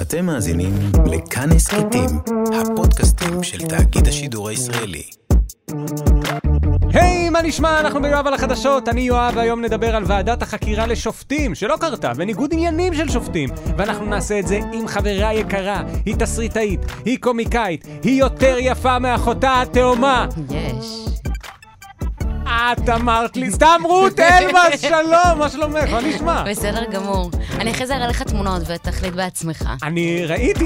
אתם מאזינים לכאן הסכתים, הפודקאסטים של תאגיד השידור הישראלי. היי, מה נשמע? אנחנו ביואב על החדשות, אני יואב, והיום נדבר על ועדת החקירה לשופטים, שלא קרתה, וניגוד עניינים של שופטים. ואנחנו נעשה את זה עם חברה יקרה, היא תסריטאית, היא קומיקאית, היא יותר יפה מאחותה התאומה. יש. את אמרת לי, סתם רות אלבז, שלום, מה שלומך? מה נשמע? בסדר גמור. אני אחרי זה אראה לך תמונות ותחליט בעצמך. אני ראיתי,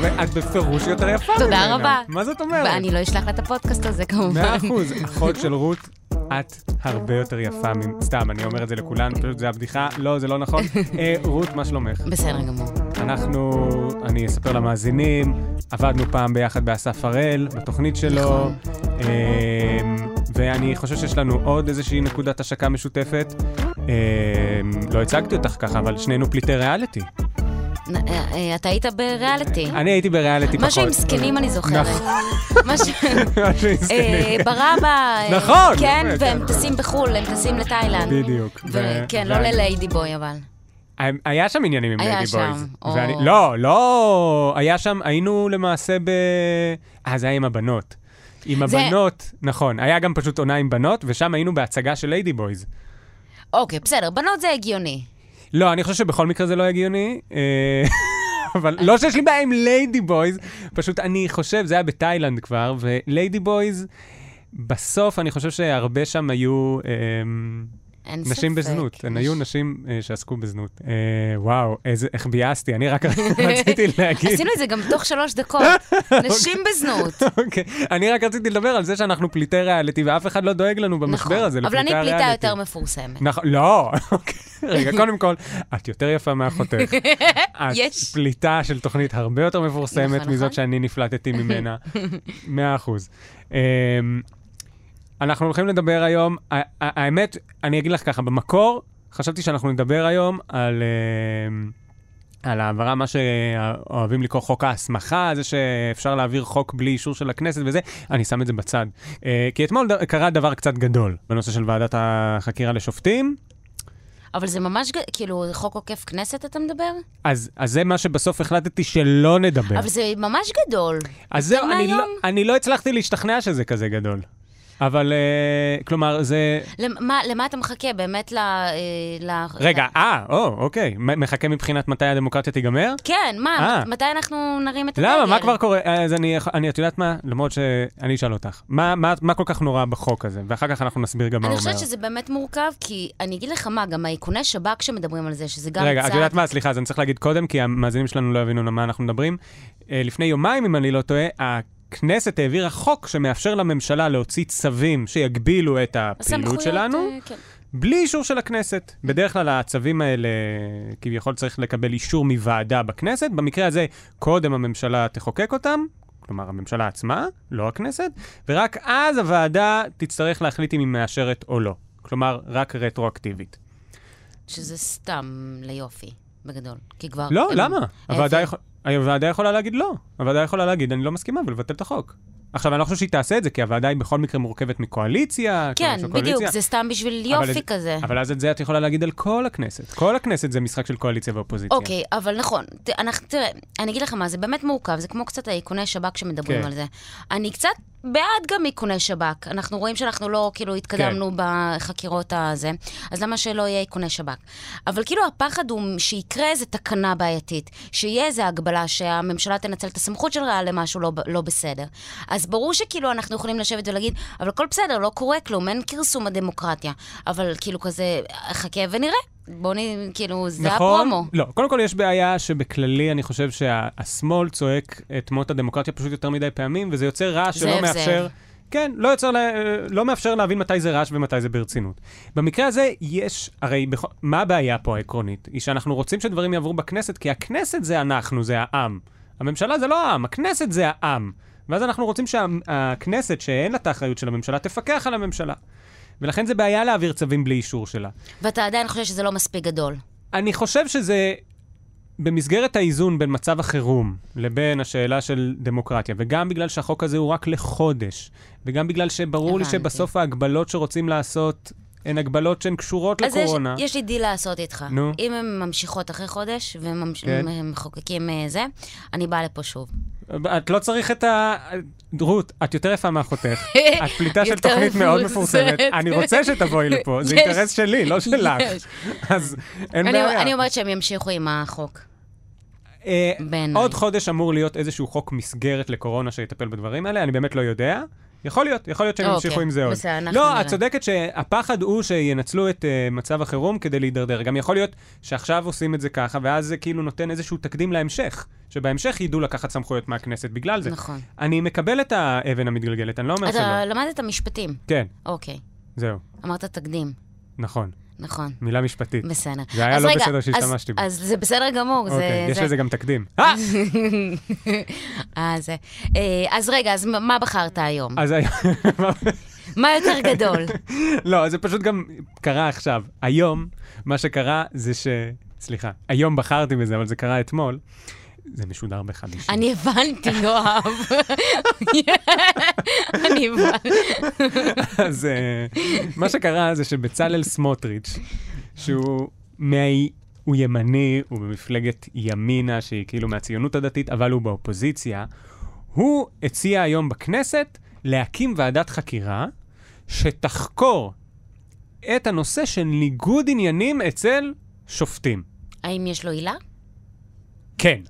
ואת בפירוש יותר יפה תודה ממנה. רבה. מה זאת אומרת? ואני לא אשלח לה את הפודקאסט הזה כמובן. מאה אחוז. אחות של רות, את הרבה יותר יפה מ... סתם, אני אומר את זה לכולן, פשוט זה הבדיחה. לא, זה לא נכון. אה, רות, מה שלומך? בסדר גמור. אנחנו, אני אספר למאזינים, עבדנו פעם ביחד באסף הראל, בתוכנית שלו, נכון. אמ, ואני חושב שיש לנו עוד איזושהי נקודת השקה משותפת. אמ, לא הצגתי אותך ככה, אבל שנינו פליטי ריאליטי. אה, אה, אתה היית בריאליטי. אני הייתי בריאליטי פחות. משהו עם זקנים אני זוכרת. משהו... משהו עם אה, זקנים. ברבא. נכון, כן, והם. טסים בחו"ל, הם טסים לתאילנד. בדיוק. כן, לא לליידי בוי אבל. היה שם עניינים עם היה ליידי שם, בויז. או. ואני, לא, לא, היה שם, היינו למעשה ב... אה, זה היה עם הבנות. עם זה- הבנות, נכון, היה גם פשוט עונה עם בנות, ושם היינו בהצגה של ליידי בויז. אוקיי, בסדר, בנות זה הגיוני. לא, אני חושב שבכל מקרה זה לא הגיוני, אה, אבל לא שיש לי בעיה עם ליידי בויז, פשוט אני חושב, זה היה בתאילנד כבר, וליידי בויז, בסוף אני חושב שהרבה שם היו... אמ, אין נשים ספק. בזנות, הן היו נשים אה, שעסקו בזנות. אה, וואו, איזה, איך ביאסתי, אני רק רציתי להגיד, עשינו את זה גם תוך שלוש דקות. נשים בזנות. אוקיי, אני רק רציתי לדבר על זה שאנחנו פליטי ריאליטי, ואף אחד לא דואג לנו במשבר נכון. הזה, אבל אני לפליטי פליטה. יותר מפורסמת. נכון, לא, אוקיי. רגע, קודם כל, את יותר יפה מאחותך. את יש. פליטה של תוכנית הרבה יותר מפורסמת נכון, מזאת נכון. שאני נפלטתי ממנה. מאה אחוז. אנחנו הולכים לדבר היום, האמת, אני אגיד לך ככה, במקור חשבתי שאנחנו נדבר היום על... אמ, על העברה, מה שאוהבים לקרוא חוק ההסמכה, זה שאפשר להעביר חוק בלי אישור של הכנסת וזה, אני שם את זה בצד. אה, כי אתמול קרה דבר קצת גדול בנושא של ועדת החקירה לשופטים, אבל זה ממש, כאילו, חוק עוקף כנסת אתה מדבר? אז, אז זה מה שבסוף החלטתי שלא נדבר. אבל זה ממש גדול. אז זהו, אני לא? אני לא הצלחתי להשתכנע שזה כזה גדול. אבל, אה, כלומר, זה... למה, למה אתה מחכה? באמת ל... אה, ל... רגע, אה, או, אוקיי. מחכה מבחינת מתי הדמוקרטיה תיגמר? כן, מה? אה. מתי אנחנו נרים את הדגל? למה? מה כבר קורה? אז אני, אני, את יודעת מה? למרות שאני אשאל אותך. מה, מה, מה כל כך נורא בחוק הזה? ואחר כך אנחנו נסביר גם מה אני הוא אומר. חושבת שזה באמת מורכב, כי אני אגיד לך מה, גם האיכוני שב"כ שמדברים על זה, שזה גם רגע, את צעד... יודעת מה? סליחה, אז אני צריך להגיד קודם, כי המאזינים שלנו לא יבינו על מה אנחנו מדברים. לפני יומיים, אם אני לא טועה, הכנסת העבירה חוק שמאפשר לממשלה להוציא צווים שיגבילו את הפעילות שלנו, אה, כן. בלי אישור של הכנסת. בדרך כלל הצווים האלה, כביכול צריך לקבל אישור מוועדה בכנסת. במקרה הזה, קודם הממשלה תחוקק אותם, כלומר הממשלה עצמה, לא הכנסת, ורק אז הוועדה תצטרך להחליט אם היא מאשרת או לא. כלומר, רק רטרואקטיבית. שזה סתם ליופי, בגדול. כי כבר... לא, הם- למה? הוועדה, העביר- יכול... הוועדה יכולה להגיד לא. הוועדה יכולה להגיד, אני לא מסכימה, ולבטל את החוק. עכשיו, אני לא חושב שהיא תעשה את זה, כי הוועדה היא בכל מקרה מורכבת מקואליציה. כן, בדיוק, קואליציה. זה סתם בשביל אבל יופי את- כזה. אבל אז את זה את יכולה להגיד על כל הכנסת. כל הכנסת זה משחק של קואליציה ואופוזיציה. אוקיי, אבל נכון, ת- אנחנו, תראה, אני אגיד לך מה, זה באמת מורכב, זה כמו קצת האיכוני שב"כ שמדברים כן. על זה. אני קצת בעד גם איכוני שב"כ. אנחנו רואים שאנחנו לא, כאילו, התקדמנו בחקירות הזה, אז למה שלא יהיה איכוני שב"כ? אבל כאילו הפחד הוא שיקרה איזו תקנה בעייתית, שיהיה איזו הגבלה שהממשלה תנצל את הסמכות שלה למשהו לא, לא בסדר. אז ברור שכאילו אנחנו יכולים לשבת ולהגיד, אבל הכל בסדר, לא קורה כלום, אין כרסום הדמוקרטיה. אבל כאילו כזה, חכה ונראה. בואו נ... כאילו, זה נכון? הפרומו. לא, קודם כל יש בעיה שבכללי אני חושב שהשמאל צועק את מות הדמוקרטיה פשוט יותר מדי פעמים, וזה יוצר רעש שלא זאב. מאפשר... כן, לא, יוצר, לה- לא מאפשר להבין מתי זה רעש ומתי זה ברצינות. במקרה הזה יש, הרי בכ... מה הבעיה פה העקרונית? היא שאנחנו רוצים שדברים יעברו בכנסת, כי הכנסת זה אנחנו, זה העם. הממשלה זה לא העם, הכנסת זה העם. ואז אנחנו רוצים שהכנסת, שאין לה את האחריות של הממשלה, תפקח על הממשלה. ולכן זה בעיה להעביר צווים בלי אישור שלה. ואתה עדיין חושב שזה לא מספיק גדול. אני חושב שזה במסגרת האיזון בין מצב החירום לבין השאלה של דמוקרטיה, וגם בגלל שהחוק הזה הוא רק לחודש, וגם בגלל שברור לי. שבסוף ההגבלות שרוצים לעשות הן הגבלות שהן קשורות אז יש, לקורונה. יש לי דיל לעשות איתך. נו. אם הן ממשיכות אחרי חודש כן. ומחוקקים אה, זה, אני באה לפה שוב. את לא צריך את ה... רות, את יותר יפה מאחותך. את פליטה של תוכנית מאוד מפורסמת. אני רוצה שתבואי לפה, זה. אינטרס שלי, לא שלך. אז אין אני, בעיה. אני אומרת שהם ימשיכו עם החוק, אה, בעיניי. עוד חודש אמור להיות איזשהו חוק מסגרת לקורונה שיטפל בדברים האלה, אני באמת לא יודע. יכול להיות, יכול להיות שהם אוקיי, ימשיכו עם זה עוד. בסדר, אנחנו לא, נראה. את צודקת שהפחד הוא שינצלו את uh, מצב החירום כדי להידרדר. גם יכול להיות שעכשיו עושים את זה ככה, ואז זה כאילו נותן איזשהו תקדים להמשך, שבהמשך ידעו לקחת סמכויות מהכנסת בגלל זה. נכון. אני מקבל את האבן המתגלגלת, אני לא אומר שלא. אתה למדת משפטים. כן, אוקיי. זהו, אמרת תקדים. נכון. נכון. מילה משפטית. בסדר. זה היה אז לא רגע, בסדר אז- שהשתמשתי בו. אז זה בסדר גמור. זה- אוקיי, יש זה- לזה גם תקדים. אה! אה, זה. אה, אז רגע, אז מה בחרת היום? אז היה... מה יותר גדול? לא, זה פשוט גם קרה עכשיו. היום, מה שקרה זה ש... סליחה, היום בחרתי בזה, אבל זה קרה אתמול. זה משודר בחמישי. אני הבנתי, יואב. אני הבנתי. אז אה, מה שקרה זה שבצלאל סמוטריץ', שהוא מה... הוא ימני, הוא במפלגת ימינה, שהיא כאילו מהציונות הדתית, אבל הוא באופוזיציה, הוא הציע היום בכנסת להקים ועדת חקירה שתחקור את הנושא של ניגוד עניינים אצל שופטים. האם יש לו עילה? כן,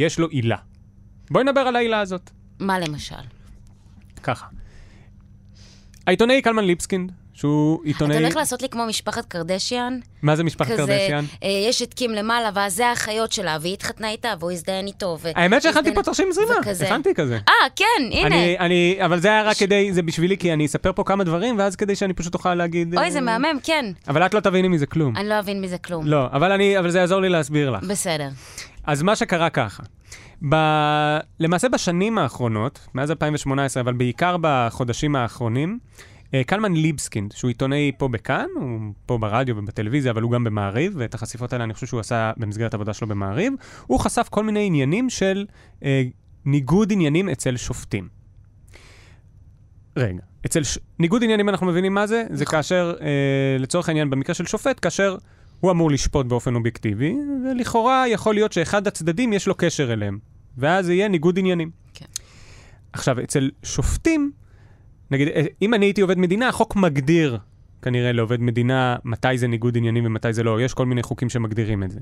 יש לו עילה. בואי נדבר על העילה הזאת. מה למשל? ככה. העיתונאי קלמן ליבסקינד, שהוא אתה עיתונאי... הולך לעשות לי כמו משפחת קרדשיאן? מה זה משפחת כזה, קרדשיאן? אה, יש את קים למעלה, ואז זה האחיות שלה, והיא התחתנה איתה, והוא הזדיין איתו. ו- האמת שהכנתי פה תרשים זרימה. הכנתי כזה. אה, כן, הנה. אני, אני, אבל זה היה רק כדי, זה בשבילי, כי אני אספר פה כמה דברים, ואז כדי שאני פשוט אוכל להגיד... אוי, אה, זה מהמם, כן. אבל את לא תביני מזה כלום. אני לא אבין מזה כלום. לא, אבל אני, אבל זה יעזור לי להסביר לך. בסדר. אז מה שקרה ככה, ב... למעשה בשנים האחרונות, מאז 2018, אבל בעיקר בחודשים האחרונים, אה, קלמן ליבסקינד, שהוא עיתונאי פה בכאן, הוא פה ברדיו ובטלוויזיה, אבל הוא גם במעריב, ואת החשיפות האלה אני חושב שהוא עשה במסגרת עבודה שלו במעריב, הוא חשף כל מיני עניינים של אה, ניגוד עניינים אצל שופטים. רגע, אצל ש... ניגוד עניינים אנחנו מבינים מה זה? זה כאשר, אה, לצורך העניין, במקרה של שופט, כאשר הוא אמור לשפוט באופן אובייקטיבי, ולכאורה יכול להיות שאחד הצדדים יש לו קשר אליהם, ואז זה יהיה ניגוד עניינים. כן. עכשיו, אצל שופטים, נגיד, אה, אם אני הייתי עובד מדינה, החוק מגדיר כנראה לעובד מדינה מתי זה ניגוד עניינים ומתי זה לא, יש כל מיני חוקים שמגדירים את זה.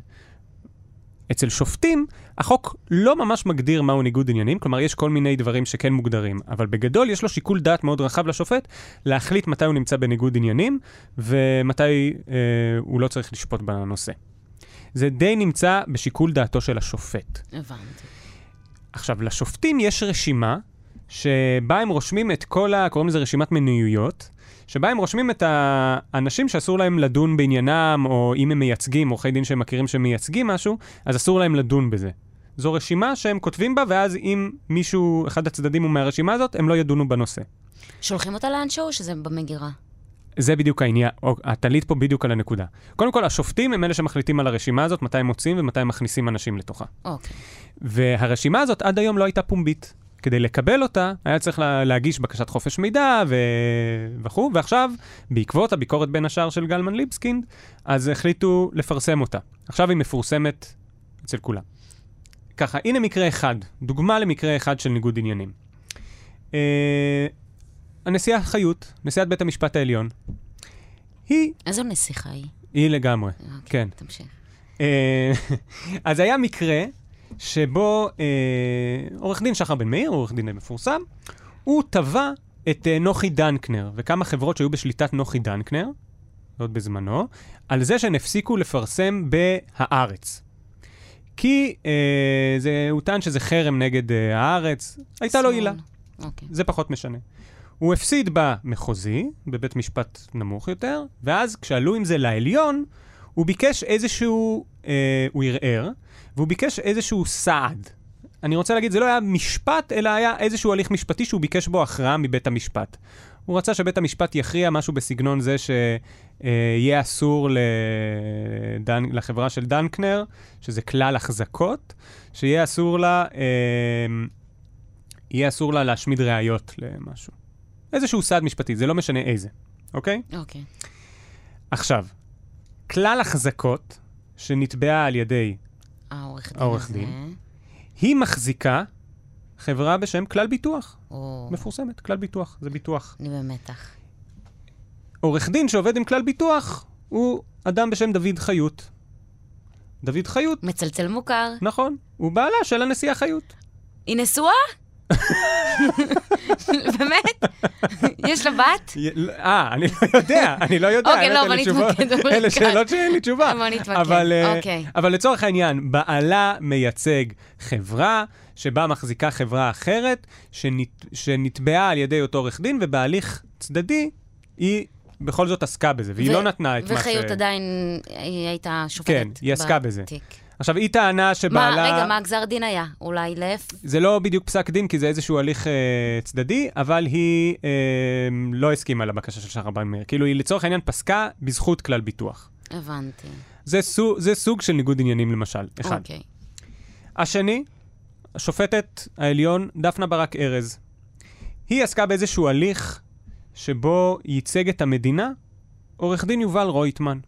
אצל שופטים, החוק לא ממש מגדיר מהו ניגוד עניינים, כלומר, יש כל מיני דברים שכן מוגדרים, אבל בגדול יש לו שיקול דעת מאוד רחב לשופט להחליט מתי הוא נמצא בניגוד עניינים ומתי אה, הוא לא צריך לשפוט בנושא. זה די נמצא בשיקול דעתו של השופט. הבנתי. עכשיו, לשופטים יש רשימה שבה הם רושמים את כל ה... קוראים לזה רשימת מניעויות, שבה הם רושמים את האנשים שאסור להם לדון בעניינם, או אם הם מייצגים, עורכי דין שהם מכירים שהם מייצגים משהו, אז אסור להם לדון בזה. זו רשימה שהם כותבים בה, ואז אם מישהו, אחד הצדדים הוא מהרשימה הזאת, הם לא ידונו בנושא. שולחים אותה לאנשהו או שזה במגירה? זה בדיוק העניין, או, את עלית פה בדיוק על הנקודה. קודם כל, השופטים הם אלה שמחליטים על הרשימה הזאת, מתי הם מוצאים ומתי הם מכניסים אנשים לתוכה. אוקיי. והרשימה הזאת עד היום לא הייתה פומבית. כדי לקבל אותה, היה צריך לה, להגיש בקשת חופש מידע ו... וכו', ועכשיו, בעקבות הביקורת בין השאר של גלמן ליבסקינד, אז החליטו לפרסם אותה. עכשיו היא מפורסמת אצל כולם. ככה, הנה מקרה אחד, דוגמה למקרה אחד של ניגוד עניינים. אה, הנשיאה חיות, נשיאת בית המשפט העליון, היא, איזו נסיכה היא? היא לגמרי, אוקיי, כן. תמשיך. אה, אז היה מקרה שבו אה, עורך דין שחר בן מאיר, עורך דין די מפורסם, הוא תבע את אה, נוחי דנקנר וכמה חברות שהיו בשליטת נוחי דנקנר, עוד בזמנו, על זה שהן הפסיקו לפרסם בהארץ. כי אה, זה, הוא טען שזה חרם נגד אה, הארץ, הייתה לו. עילה. אוקיי. זה פחות משנה. הוא הפסיד במחוזי, בבית משפט נמוך יותר, ואז כשעלו עם זה לעליון, הוא ביקש איזשהו, אה, הוא ערער, והוא ביקש איזשהו סעד. אני רוצה להגיד, זה לא היה משפט, אלא היה איזשהו הליך משפטי שהוא ביקש בו הכרעה מבית המשפט. הוא רצה שבית המשפט יכריע משהו בסגנון זה שיהיה אסור לדן, לחברה של דנקנר, שזה כלל החזקות, שיהיה אסור לה, אה, יהיה אסור לה להשמיד ראיות למשהו. איזשהו סעד משפטי, זה לא משנה איזה. אוקיי? אוקיי. עכשיו, כלל החזקות שנתבעה על ידי, העורך דין העורך הזה. דין. היא מחזיקה חברה בשם כלל ביטוח, או, מפורסמת, כלל ביטוח, זה ביטוח. אני במתח. עורך דין שעובד עם כלל ביטוח הוא אדם בשם דוד חיות. דוד חיות, מצלצל מוכר. נכון, הוא בעלה של הנשיאה חיות. היא נשואה? באמת? יש לה בת? אה, אני לא יודע, אני לא יודע. אוקיי, לא, בוא נתמקד במרכז. אלה שאלות שאין לי תשובה. בוא נתמקד, אבל, אה, אוקיי. אבל לצורך העניין, בעלה מייצג חברה שבה מחזיקה חברה אחרת, שנת, שנתבעה על ידי אותו עורך דין, ובהליך צדדי היא בכל זאת עסקה בזה, והיא ו- לא נתנה את מה ש... וחיות עדיין, היא הייתה שופטת. כן, היא עסקה בזה. עכשיו, היא טענה שבעלה... מה, רגע, מה הגזר דין היה? אולי להפך? זה לא בדיוק פסק דין, כי זה איזשהו הליך אה, צדדי, אבל היא אה, לא הסכימה לבקשה של שחר בן מאיר. כאילו, היא לצורך העניין פסקה בזכות כלל ביטוח. הבנתי. זה, סוג, זה סוג של ניגוד עניינים למשל, אחד. אוקיי. השני, השופטת העליון דפנה ברק ארז. היא עסקה באיזשהו הליך שבו ייצג את המדינה עורך דין יובל רויטמן.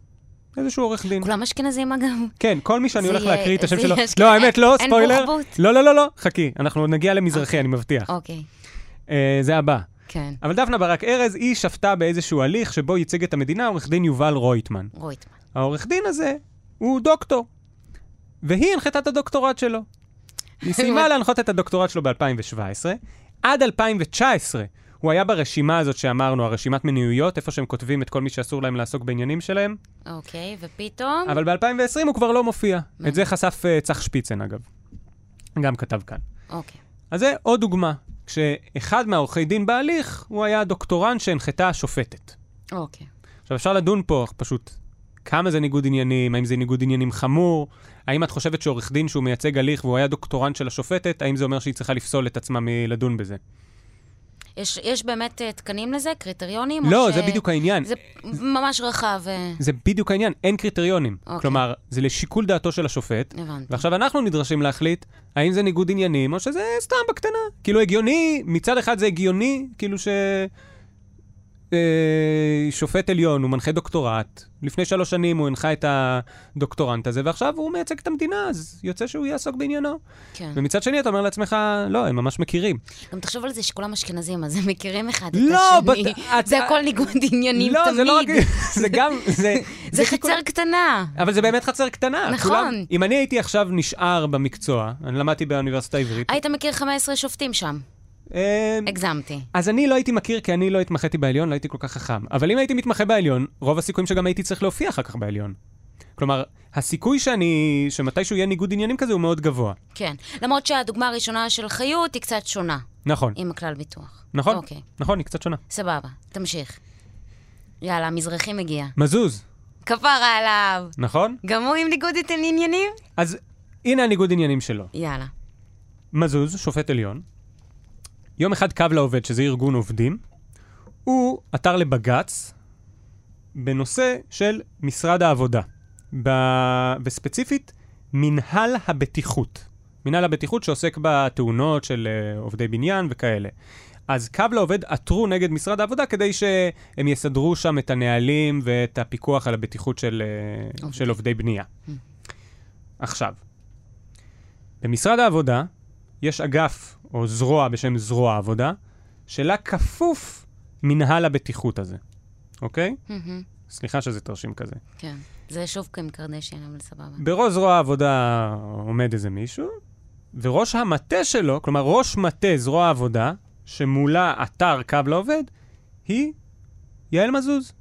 איזשהו עורך דין. כולם אשכנזים אגב? כן, כל מי שאני הולך להקריא את השם שלו. לא, האמת, לא, ספוילר. לא, לא, לא, לא, חכי, אנחנו עוד נגיע למזרחי, אני מבטיח. אוקיי, אה, זה הבא. כן. אבל דפנה ברק ארז, היא שפטה באיזשהו הליך שבו ייצג את המדינה עורך דין יובל רויטמן. רויטמן. העורך דין הזה הוא דוקטור, והיא הנחתה את הדוקטורט שלו. היא סיימה להנחות את הדוקטורט שלו ב-2017. עד 2019 הוא היה ברשימה הזאת שאמרנו, הרשימת מניעויות, איפה שהם כותבים את כל מי שאסור להם לעסוק בעניינים שלהם, אוקיי, ופתאום... אבל ב-2020 הוא כבר לא מופיע. את זה חשף uh, צח שפיצן, אגב. גם כתב כאן. אוקיי. אז זה עוד דוגמה, כשאחד מהעורכי דין בהליך, הוא היה הדוקטורנט שהנחתה השופטת. אוקיי. עכשיו, אפשר לדון פה פשוט כמה זה ניגוד עניינים, האם זה ניגוד עניינים חמור, האם את חושבת שעורך דין שהוא מייצג הליך והוא היה דוקטורנט של השופטת, האם זה אומר שהיא צריכה לפסול את עצמה מלדון בזה? יש, יש באמת uh, תקנים לזה? קריטריונים? לא, ש- זה בדיוק העניין. זה ממש רחב, אה, זה בדיוק העניין, אין קריטריונים. אוקיי. כלומר, זה לשיקול דעתו של השופט, הבנתי. ועכשיו אנחנו נדרשים להחליט האם זה ניגוד עניינים או שזה סתם בקטנה. כאילו הגיוני, מצד אחד זה הגיוני, כאילו ש... אה, שופט עליון, הוא מנחה דוקטורט, לפני שלוש שנים הוא הנחה את הדוקטורנט הזה, ועכשיו הוא מייצג את המדינה, אז יוצא שהוא יעסוק בעניינו. כן. ומצד שני אתה אומר לעצמך, לא, הם ממש מכירים. גם תחשוב על זה שכולם אשכנזים, אז הם מכירים אחד את לא, השני. בת- את- זה הכל ניגוד עניינים לא, תמיד. זה לא רק... זה גם... זה, זה שיקול- חצר קטנה. אבל זה באמת חצר קטנה. נכון. כולם, אם אני הייתי עכשיו נשאר במקצוע, אני למדתי באוניברסיטה העברית, היית מכיר 15 שופטים שם. אה, הגזמתי. אז אני לא הייתי מכיר, כי אני לא התמחיתי בעליון, לא הייתי כל כך חכם. אבל אם הייתי מתמחה בעליון, רוב הסיכויים שגם הייתי צריך להופיע אחר כך בעליון. כלומר, הסיכוי שאני, שמתישהו יהיה ניגוד עניינים כזה הוא מאוד גבוה. כן. למרות שהדוגמה הראשונה של חיות היא קצת שונה, נכון, עם הכלל ביטוח. נכון, אוקיי, נכון, היא קצת שונה. סבבה, תמשיך. יאללה, המזרחי מגיע. מזוז, כפרה עליו. נכון? גם הוא עם ניגוד עניינים? אז הנה הניגוד עניינים שלו. יאללה. מזוז, שופט עליון, יום אחד קו לעובד, שזה ארגון עובדים, הוא עתר לבג"ץ בנושא של משרד העבודה, ב... וספציפית, מנהל הבטיחות. מנהל הבטיחות שעוסק בתאונות של uh, עובדי בניין וכאלה. אז קו לעובד עתרו נגד משרד העבודה כדי שהם יסדרו שם את הנהלים ואת הפיקוח על הבטיחות של, uh, עובדים. של עובדי בנייה. עכשיו, במשרד העבודה יש אגף או זרוע בשם זרוע העבודה, שלה כפוף מנהל הבטיחות הזה, אוקיי? מהמם, סליחה שזה תרשים כזה. כן. זה שוב קים קרדשן, אבל סבבה. בראש זרוע העבודה עומד איזה מישהו, וראש המטה שלו, כלומר ראש מטה זרוע העבודה, שמולה אתר קו לעובד, היא יעל מזוז,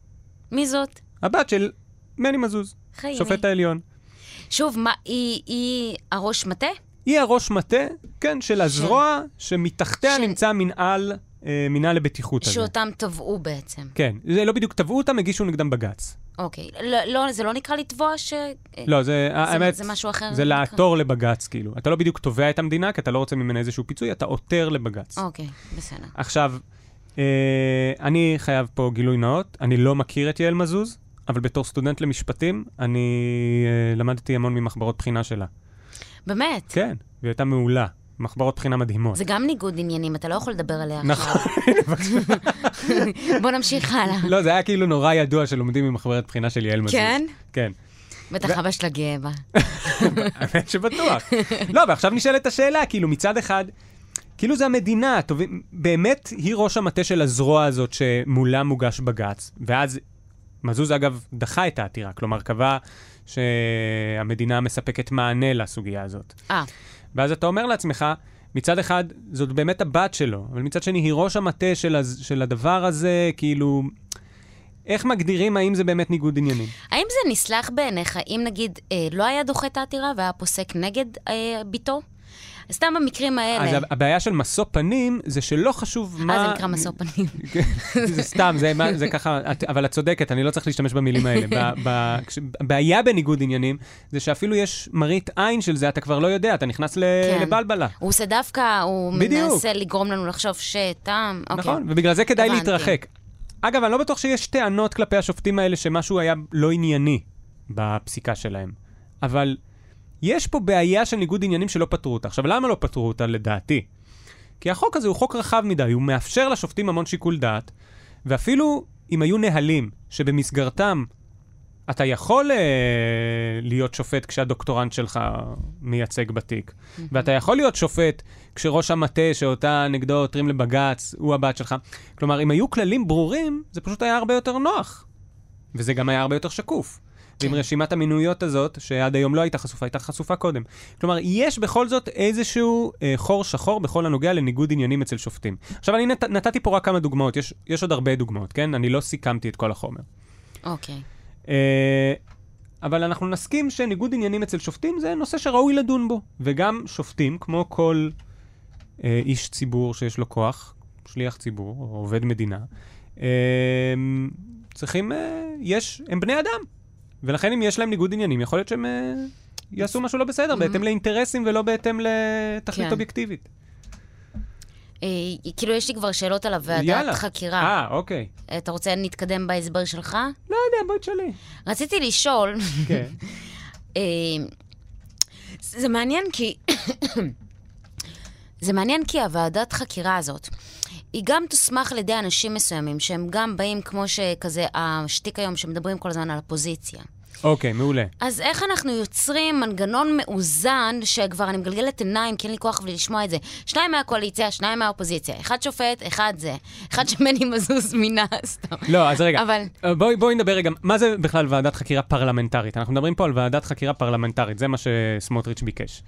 מי זאת? הבת של מני מזוז, חיימי. שופט העליון. שוב, מה, היא, היא הראש מטה? היא הראש מטה, כן, של הזרוע שמתחתיה של- נמצא מנהל, אה, מנהל לבטיחות הזה. שאותם תבעו בעצם. כן, זה לא בדיוק תבעו אותם, הגישו נגדם בג"ץ. אוקיי. לא, לא, זה לא נקרא לתבוע ש... לא, זה, האמת, זה משהו אחר? זה נקרא? לעתור לבג"ץ, כאילו. אתה לא בדיוק תובע את המדינה, כי אתה לא רוצה ממנה איזשהו פיצוי, אתה עותר לבג"ץ. אוקיי, בסדר. עכשיו, אה, אני חייב פה גילוי נאות, אני לא מכיר את יעל מזוז, אבל בתור סטודנט למשפטים, אני אה, למדתי המון ממחברות בחינה שלה. באמת? כן, והיא הייתה מעולה. מחברות בחינה מדהימות. זה גם ניגוד עניינים, אתה לא יכול לדבר עליה נכון. עכשיו. בוא נמשיך הלאה. לא, זה היה כאילו נורא ידוע שלומדים ממחברת בחינה של יעל מזוז. כן? כן. בטח אבא שלה גאה בה. האמת שבטוח. לא, ועכשיו נשאלת השאלה, כאילו, מצד אחד, כאילו זה המדינה, טוב, באמת היא ראש המטה של הזרוע הזאת שמולה מוגש בג"ץ, ואז מזוז אגב דחה את העתירה, כלומר קבע שהמדינה מספקת מענה לסוגיה הזאת. אה, ואז אתה אומר לעצמך, מצד אחד, זאת באמת הבת שלו, אבל מצד שני, היא ראש המטה של, הז... של הדבר הזה, כאילו... איך מגדירים האם זה באמת ניגוד עניינים? האם זה נסלח בעיניך אם נגיד אה, לא היה דוחה את העתירה והיה פוסק נגד אה, ביתו? סתם במקרים האלה. אז הבעיה של משוא פנים זה שלא חשוב מה... אה, זה נקרא משוא פנים. זה סתם, זה, מה- זה ככה, את- אבל את צודקת, אני לא צריך להשתמש במילים האלה. הבעיה בניגוד עניינים זה שאפילו יש מראית עין של זה, אתה כבר לא יודע, אתה נכנס ל- כן. לבלבלה. הוא עושה דווקא, הוא בדיוק. מנסה לגרום לנו לחשוב שטעם. אוקיי. נכון, ובגלל זה כדאי הבנתי. להתרחק. אגב, אני לא בטוח שיש טענות כלפי השופטים האלה שמשהו היה לא ענייני בפסיקה שלהם. אבל יש פה בעיה של ניגוד עניינים שלא פתרו אותה. עכשיו, למה לא פתרו אותה לדעתי? כי החוק הזה הוא חוק רחב מדי, הוא מאפשר לשופטים המון שיקול דעת, ואפילו אם היו נהלים שבמסגרתם אתה יכול אה, להיות שופט כשהדוקטורנט שלך מייצג בתיק, ואתה יכול להיות שופט כשראש המטה שאותה נגדו עותרים לבג"ץ הוא הבת שלך. כלומר, אם היו כללים ברורים, זה פשוט היה הרבה יותר נוח. וזה גם היה הרבה יותר שקוף. ועם כן. רשימת המינויות הזאת, שעד היום לא הייתה חשופה, הייתה חשופה קודם. כלומר, יש בכל זאת איזשהו אה, חור שחור בכל הנוגע לניגוד עניינים אצל שופטים. עכשיו, אני נת, נתתי פה רק כמה דוגמאות, יש, יש עוד הרבה דוגמאות, כן? אני לא סיכמתי את כל החומר. אוקיי. אה, אבל אנחנו נסכים שניגוד עניינים אצל שופטים זה נושא שראוי לדון בו. וגם שופטים, כמו כל אה, איש ציבור שיש לו כוח, שליח ציבור או עובד מדינה, אה, צריכים, אה, יש, הם בני אדם. ולכן אם יש להם ניגוד עניינים, יכול להיות שהם אה, יעשו משהו לא בסדר, בהתאם לאינטרסים ולא בהתאם לתכלית כן. אובייקטיבית. אה, כאילו, יש לי כבר שאלות על הוועדת. חקירה. אה, אוקיי. אתה רוצה נתקדם בהסבר שלך? לא יודע, בואי תשאלי. רציתי לשאול, כן. אה, זה מעניין כי... זה מעניין כי הוועדת חקירה הזאת, היא גם תוסמך על ידי אנשים מסוימים, שהם גם באים כמו שכזה, השטיק היום שמדברים כל הזמן על הפוזיציה. אוקיי, מעולה. אז איך אנחנו יוצרים מנגנון מאוזן, שכבר אני מגלגלת עיניים, כי אין לי כוח בלי לשמוע את זה. שניים מהקואליציה, שניים מהאופוזיציה. אחד שופט, אחד זה. אחד שמני מזוז מינה, סתם. לא, אז רגע. אבל- אה, בואי, בואי נדבר רגע, מה זה בכלל ועדת חקירה פרלמנטרית? אנחנו מדברים פה על ועדת חקירה פרלמנטרית, זה מה שסמוטריץ' ביקש.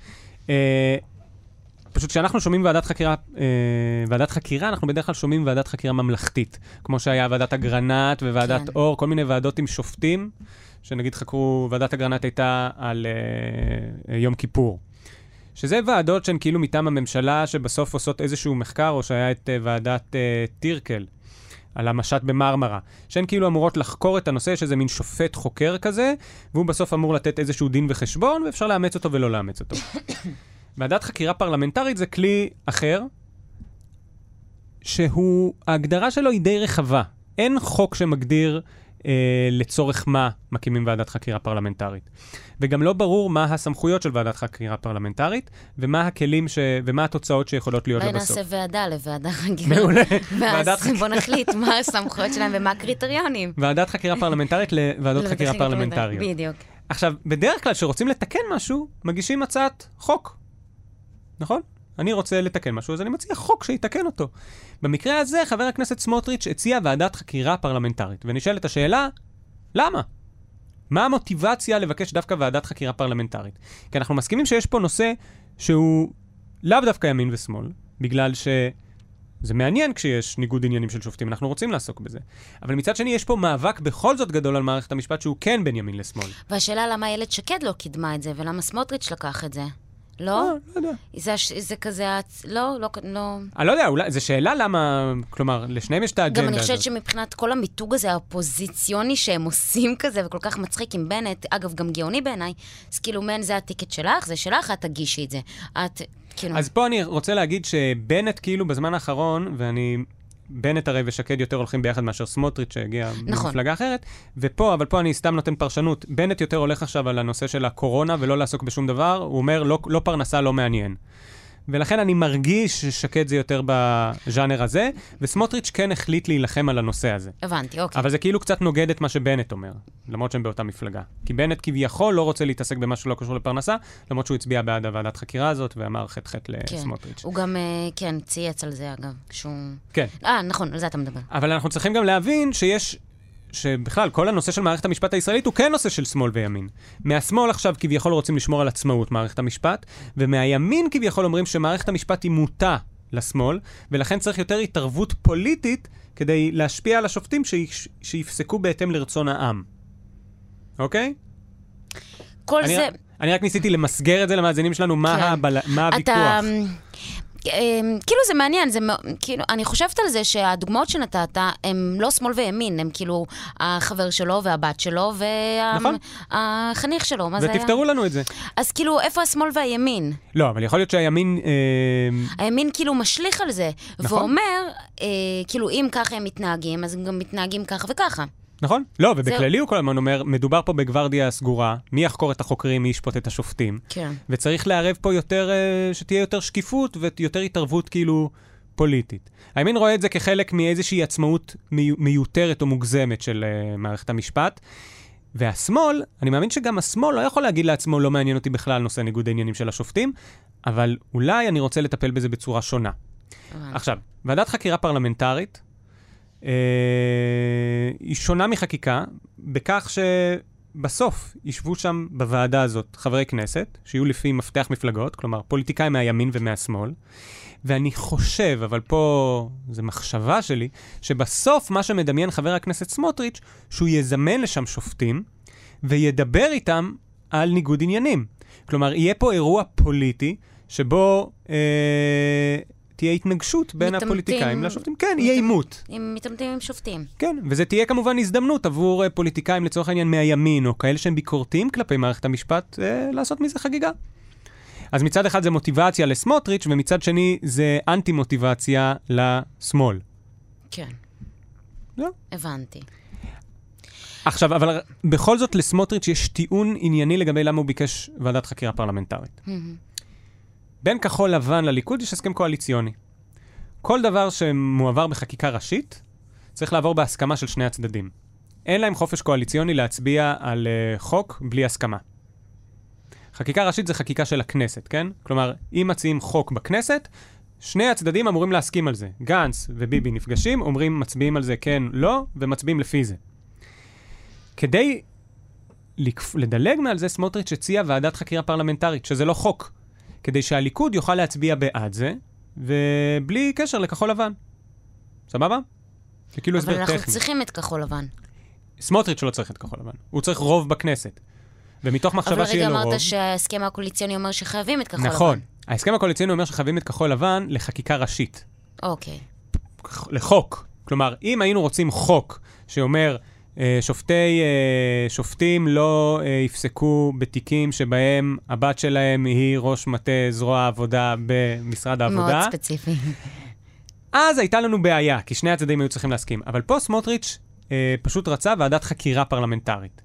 אה, פשוט כשאנחנו שומעים ועדת חקירה, אה, ועדת חקירה, אנחנו בדרך כלל שומעים ועדת חקירה ממלכתית. כמו שהיה ועדת אגרנט וועדת כן. אור, כל מיני ועדות עם שופטים, שנגיד חקרו, ועדת אגרנט הייתה על אה, אה, יום כיפור. שזה ועדות שהן כאילו מטעם הממשלה, שבסוף עושות איזשהו מחקר, או שהיה את אה, ועדת אה, טירקל. על המשט במרמרה, שהן כאילו אמורות לחקור את הנושא, שזה מין שופט חוקר כזה, והוא בסוף אמור לתת איזשהו דין וחשבון, ואפשר לאמץ אותו ולא לאמץ אותו. ועדת חקירה פרלמנטרית זה כלי אחר, שהוא, ההגדרה שלו היא די רחבה. אין חוק שמגדיר אה, לצורך מה מקימים ועדת חקירה פרלמנטרית. וגם לא ברור מה הסמכויות של ועדת חקירה פרלמנטרית, ומה הכלים ש... ומה התוצאות שיכולות להיות לה אולי. נעשה ועדה לוועדה חקירה. מעולה. ואז בוא נחליט מה הסמכויות שלהם ומה הקריטריונים. ועדת חקירה פרלמנטרית לוועדות חקירה פרלמנטריות. בדיוק. עכשיו, בדרך כלל כשרוצים לתקן משהו, מגישים הצעת חוק, נכון? אני רוצה לתקן משהו, אז אני מציע חוק שיתקן אותו. במקרה הזה, חבר הכנסת סמוטריץ' הציע ועדת חקירה פרלמנטרית, ונשאלת השאלה, למה? מה המוטיבציה לבקש דווקא ועדת חקירה פרלמנטרית? כי אנחנו מסכימים שיש פה נושא שהוא לאו דווקא ימין ושמאל, בגלל ש... זה מעניין כשיש ניגוד עניינים של שופטים, אנחנו רוצים לעסוק בזה. אבל מצד שני, יש פה מאבק בכל זאת גדול על מערכת המשפט שהוא כן בין ימין לשמאל. והשאלה למה איילת שקד לא קידמה את זה, ולמה סמוטריץ' לקח את זה. לא? אה, לא יודע. זה, זה כזה, לא, לא, לא. אני לא יודע, אולי, זו שאלה למה, כלומר, לשניהם יש את האג'נדה גם הזאת. אני חושבת שמבחינת כל המיתוג הזה, האופוזיציוני שהם עושים כזה, וכל כך מצחיק עם בנט, אגב, גם גאוני בעיניי, אז כאילו, מן, זה הטיקט שלך, זה שלך, את תגישי את זה. את, כאילו... אז פה אני רוצה להגיד שבנט כאילו בזמן האחרון, ואני... בנט הרי ושקד יותר הולכים ביחד מאשר סמוטריץ' שהגיע נכון. ממפלגה אחרת, ופה, אבל פה אני סתם נותן פרשנות, בנט יותר הולך עכשיו על הנושא של הקורונה ולא לעסוק בשום דבר, הוא אומר לא, לא פרנסה לא מעניין. ולכן אני מרגיש ששקד זה יותר בז'אנר הזה, וסמוטריץ' כן החליט להילחם על הנושא הזה. הבנתי, אוקיי. אבל זה כאילו קצת נוגד את מה שבנט אומר, למרות שהם באותה מפלגה. כי בנט כביכול לא רוצה להתעסק במה שלא קשור לפרנסה, למרות שהוא הצביע בעד הוועדת חקירה הזאת ואמר ח"ח כן. לסמוטריץ'. הוא גם, אה, כן, צייץ על זה, אגב, שהוא... כן. אה, נכון, על זה אתה מדבר. אבל אנחנו צריכים גם להבין שיש, שבכלל, כל הנושא של מערכת המשפט הישראלית הוא כן נושא של שמאל וימין. מהשמאל עכשיו כביכול רוצים לשמור על עצמאות מערכת המשפט, ומהימין כביכול אומרים שמערכת המשפט היא מוטה לשמאל, ולכן צריך יותר התערבות פוליטית כדי להשפיע על השופטים שיש- שיפסקו בהתאם לרצון העם. אוקיי? כל אני, זה... רק- אני רק ניסיתי למסגר את זה למאזינים שלנו, מה, כן. הבל... מה הוויכוח. אתה... אמ, כאילו זה מעניין, זה כאילו, אני חושבת על זה שהדוגמאות שנתת הם לא שמאל וימין, הם כאילו החבר שלו והבת שלו נכון. והחניך שלו, מה זה היה? ותפתרו לנו את זה. אז כאילו, איפה השמאל והימין? לא, אבל יכול להיות שהימין... אה, הימין כאילו משליך על זה, נכון. ואומר, אה, כאילו, אם ככה הם מתנהגים, אז הם גם מתנהגים ככה וככה. נכון? לא, ובכללי הוא כל הזמן אומר, מדובר פה בגוורדיה סגורה, מי יחקור את החוקרים, מי ישפוט את השופטים, כן. וצריך לערב פה יותר, אה, שתהיה יותר שקיפות ויותר התערבות כאילו פוליטית. הימין רואה את זה כחלק מאיזושהי עצמאות מי- מיותרת או מוגזמת של אה, מערכת המשפט. והשמאל, אני מאמין שגם השמאל לא יכול להגיד לעצמו, לא מעניין אותי בכלל נושא ניגוד העניינים של השופטים, אבל אולי אני רוצה לטפל בזה בצורה שונה. עכשיו, ועדת חקירה פרלמנטרית היא שונה מחקיקה בכך שבסוף ישבו שם בוועדה הזאת חברי כנסת, שיהיו לפי מפתח מפלגות, כלומר פוליטיקאים מהימין ומהשמאל, ואני חושב, אבל פה זו מחשבה שלי, שבסוף מה שמדמיין חבר הכנסת סמוטריץ', שהוא יזמן לשם שופטים וידבר איתם על ניגוד עניינים. כלומר, יהיה פה אירוע פוליטי שבו אה, תהיה התנגשות בין מתעמתים. הפוליטיקאים לשופטים. כן, יהיה עימות. אם מתעמתים עם שופטים. כן, וזה תהיה כמובן הזדמנות עבור אה, פוליטיקאים לצורך העניין מהימין, או כאלה שהם ביקורתיים כלפי מערכת המשפט, אה, לעשות מזה חגיגה. אז מצד אחד זה מוטיבציה לסמוטריץ', ומצד שני זה אנטי-מוטיבציה לשמאל. כן. לא. הבנתי. עכשיו, אבל בכל זאת לסמוטריץ' יש טיעון ענייני לגבי למה הוא ביקש ועדת חקירה פרלמנטרית. מהמם. בין כחול לבן לליכוד יש הסכם קואליציוני. כל דבר שמועבר בחקיקה ראשית, צריך לעבור בהסכמה של שני הצדדים. אין להם חופש קואליציוני להצביע על uh, חוק בלי הסכמה. חקיקה ראשית זה חקיקה של הכנסת, כן? כלומר, אם מציעים חוק בכנסת, שני הצדדים אמורים להסכים על זה. גנץ וביבי נפגשים, אומרים מצביעים על זה כן, לא, ומצביעים לפי זה. כדי. לדלג מעל זה, סמוטריץ' הציע ועדת חקירה פרלמנטרית, שזה לא חוק. כדי שהליכוד יוכל להצביע בעד זה, ובלי קשר לכחול לבן. סבבה? זה כאילו אבל הסבר אנחנו טכני. צריכים את כחול לבן. סמוטריץ' לא צריך את כחול לבן. הוא צריך רוב בכנסת. ומתוך מחשבה אבל שיהיה רגע לו רוב... אמרת שההסכם הקואליציוני אומר שחייבים את כחול לבן. נכון. ההסכם הקואליציוני אומר שחייבים את כחול לבן לחקיקה ראשית. אוקיי. לחוק. כלומר, אם היינו רוצים חוק שאומר שופטי, אה, שופטים לא אה, יפסקו בתיקים שבהם הבת שלהם היא ראש מטה זרוע העבודה במשרד העבודה, מאוד ספציפי. אז הייתה לנו בעיה, כי שני הצדדים היו צריכים להסכים. אבל פה סמוטריץ' אה, פשוט רצה ועדת חקירה פרלמנטרית.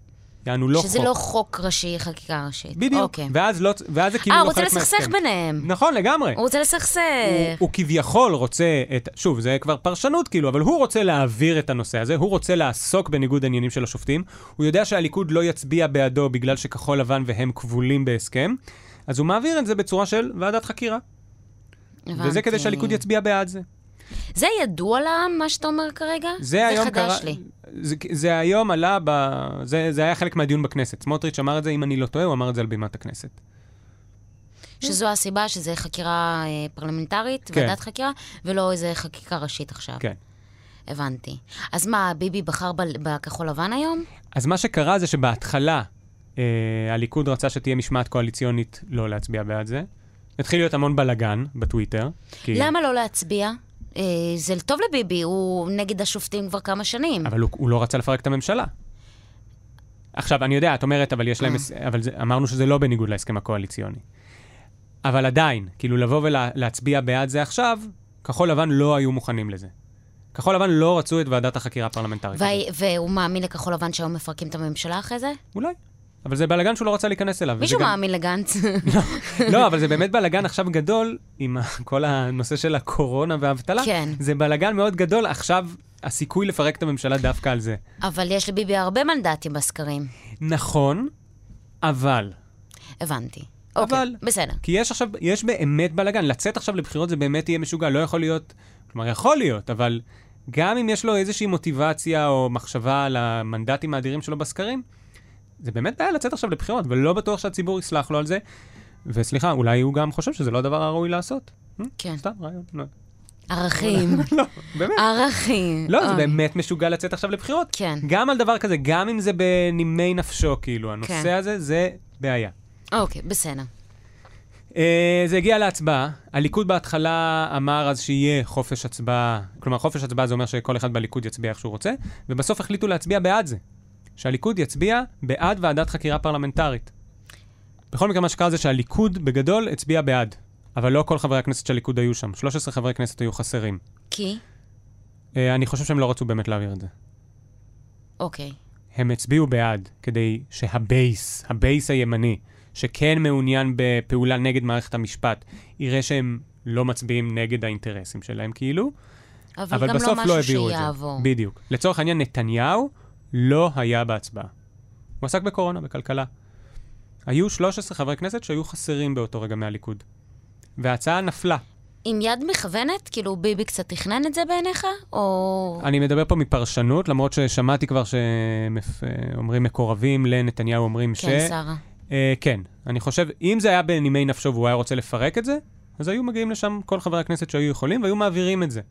יענו לא שזה חוק. לא חוק ראשי, חקיקה ראשית. בדיוק. אוקיי. ואז, לא, ואז זה כאילו אה, לא הוא רוצה חלק לסכסך מההסכם. ביניהם. נכון, לגמרי. הוא רוצה לסכסך. הוא, הוא כביכול רוצה את... שוב, זה כבר פרשנות כאילו, אבל הוא רוצה להעביר את הנושא הזה, הוא רוצה לעסוק בניגוד העניינים של השופטים. הוא יודע שהליכוד לא יצביע בעדו בגלל שכחול לבן והם כבולים בהסכם, אז הוא מעביר את זה בצורה של ועדת חקירה. וזה הבנתי. כדי שהליכוד יצביע בעד זה. זה ידוע לעם, מה שאתה אומר כרגע? זה היום חדש קרה... לי. זה, זה היום עלה ב... זה, זה היה חלק מהדיון בכנסת. סמוטריץ' אמר את זה, אם אני לא טועה, הוא אמר את זה על בימת הכנסת. שזו הסיבה שזה חקירה אה, פרלמנטרית, כן. ועדת חקירה, ולא איזה חקיקה ראשית עכשיו. כן. הבנתי. אז מה, ביבי בחר ב- בכחול לבן היום? אז מה שקרה זה שבהתחלה אה, הליכוד רצה שתהיה משמעת קואליציונית לא להצביע בעד זה. התחיל להיות המון בלאגן בטוויטר. כי... למה לא להצביע? אה, זה טוב לביבי, הוא נגד השופטים כבר כמה שנים. אבל הוא, הוא לא רצה לפרק את הממשלה. עכשיו, אני יודע, את אומרת, אבל יש להם... אה. אבל זה, אמרנו שזה לא בניגוד להסכם הקואליציוני. אבל עדיין, כאילו לבוא ולהצביע בעד זה עכשיו, כחול לבן לא היו מוכנים לזה. כחול לבן לא רצו את ועדת החקירה הפרלמנטרית. והוא מאמין לכחול לבן שהיום מפרקים את הממשלה אחרי זה? אולי. אבל זה בלאגן שהוא לא רצה להיכנס אליו. מישהו גם- מאמין לגנץ. לא, אבל זה באמת בלאגן עכשיו גדול, עם כל הנושא של הקורונה והאבטלה. כן. זה בלאגן מאוד גדול, עכשיו הסיכוי לפרק את הממשלה דווקא על זה. אבל יש לביבי הרבה מנדטים בסקרים. נכון, אבל, הבנתי. אבל- אוקיי, בסדר. כי יש עכשיו, יש באמת בלאגן, לצאת עכשיו לבחירות זה באמת יהיה משוגע, לא יכול להיות, כלומר, יכול להיות, אבל גם אם יש לו איזושהי מוטיבציה או מחשבה על המנדטים האדירים שלו בסקרים, זה באמת בעיה לצאת עכשיו לבחירות, ולא בטוח שהציבור יסלח לו על זה. וסליחה, אולי הוא גם חושב שזה לא הדבר הראוי לעשות. אה? כן. סתם רעיון. לא, ערכים. לא, באמת. ערכים. לא, זה. באמת משוגע לצאת עכשיו לבחירות. כן. גם על דבר כזה, גם אם זה בנימי נפשו, כאילו, הנושא כן. הזה, זה בעיה. אוקיי, בסדר. אה, זה הגיע להצבעה. הליכוד בהתחלה אמר אז שיהיה חופש הצבעה, כלומר חופש הצבעה זה אומר שכל אחד בליכוד יצביע איך שהוא רוצה, ובסוף החליטו להצביע בעד זה. שהליכוד יצביע בעד ועדת חקירה פרלמנטרית. בכל מקרה, מה שקרה זה שהליכוד בגדול הצביע בעד, אבל לא כל חברי הכנסת של הליכוד היו שם. 13 חברי כנסת היו חסרים. כי? אה, אני חושב שהם לא רצו באמת להעביר את זה. אוקיי. הם הצביעו בעד, כדי שהבייס, הבייס הימני, שכן מעוניין בפעולה נגד מערכת המשפט, יראה שהם לא מצביעים נגד האינטרסים שלהם, כאילו, אבל, אבל גם בסוף לא לא משהו הביאו את זה. שיעבור. בדיוק. לצורך העניין, נתניהו לא היה בהצבעה. הוא עסק בקורונה, בכלכלה. היו 13 חברי כנסת שהיו חסרים באותו רגע מהליכוד. וההצעה נפלה. עם יד מכוונת? כאילו ביבי קצת תכנן את זה בעיניך? או... אני מדבר פה מפרשנות, למרות ששמעתי כבר שאומרים מקורבים לנתניהו, אומרים ש... כן, שרה. אה, כן, אני חושב, אם זה היה בנימי נפשו והוא היה רוצה לפרק את זה, אז היו מגיעים לשם כל חברי הכנסת שהיו יכולים והיו מעבירים את זה.